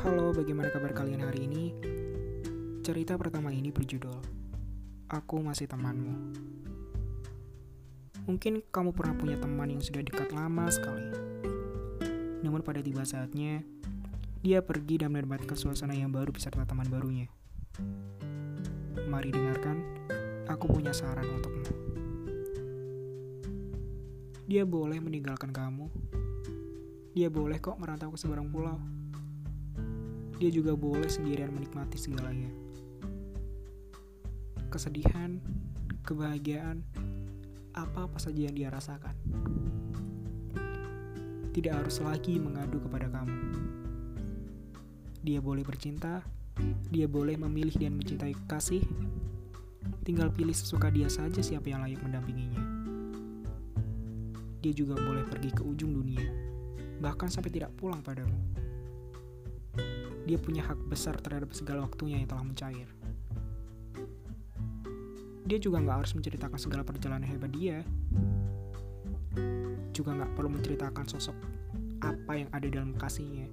bagaimana kabar kalian hari ini? Cerita pertama ini berjudul Aku Masih Temanmu. Mungkin kamu pernah punya teman yang sudah dekat lama sekali. Namun pada tiba saatnya, dia pergi dan mendapatkan suasana yang baru beserta teman barunya. Mari dengarkan, aku punya saran untukmu. Dia boleh meninggalkan kamu. Dia boleh kok merantau ke seberang pulau dia juga boleh sendirian menikmati segalanya. Kesedihan, kebahagiaan, apa-apa saja yang dia rasakan. Tidak harus lagi mengadu kepada kamu. Dia boleh bercinta, dia boleh memilih dan mencintai kasih. Tinggal pilih sesuka dia saja siapa yang layak mendampinginya. Dia juga boleh pergi ke ujung dunia, bahkan sampai tidak pulang padamu dia punya hak besar terhadap segala waktunya yang telah mencair. Dia juga nggak harus menceritakan segala perjalanan hebat dia. Juga nggak perlu menceritakan sosok apa yang ada dalam kasihnya.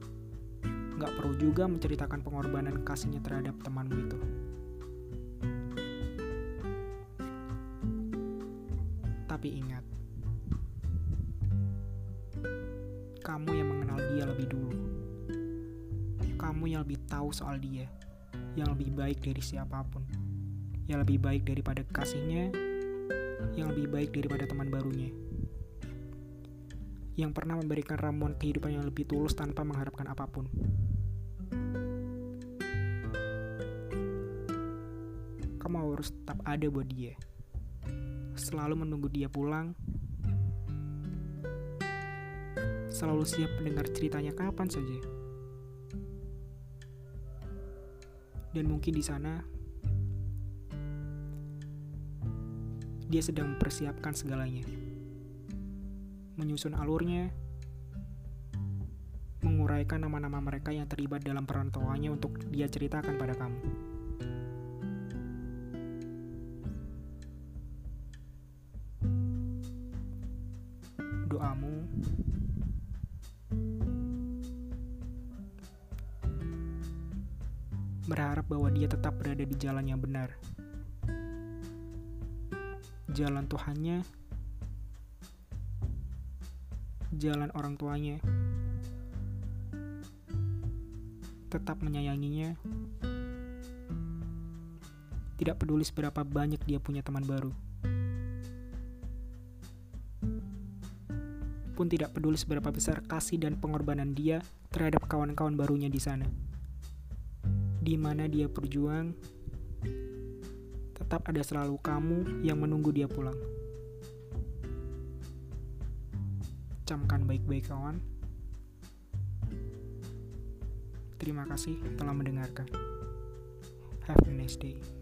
Nggak perlu juga menceritakan pengorbanan kasihnya terhadap temanmu itu. Tapi ingat, kamu yang mengenal dia lebih dulu kamu yang lebih tahu soal dia, yang lebih baik dari siapa pun, yang lebih baik daripada kasihnya, yang lebih baik daripada teman barunya, yang pernah memberikan ramuan kehidupan yang lebih tulus tanpa mengharapkan apa pun. Kamu harus tetap ada buat dia, selalu menunggu dia pulang, selalu siap mendengar ceritanya kapan saja. Dan mungkin di sana dia sedang mempersiapkan segalanya. Menyusun alurnya, menguraikan nama-nama mereka yang terlibat dalam perantauannya untuk dia ceritakan pada kamu. Doamu berharap bahwa dia tetap berada di jalan yang benar. Jalan Tuhannya, jalan orang tuanya, tetap menyayanginya, tidak peduli seberapa banyak dia punya teman baru. Pun tidak peduli seberapa besar kasih dan pengorbanan dia terhadap kawan-kawan barunya di sana di mana dia berjuang, tetap ada selalu kamu yang menunggu dia pulang. Camkan baik-baik kawan. Terima kasih telah mendengarkan. Have a nice day.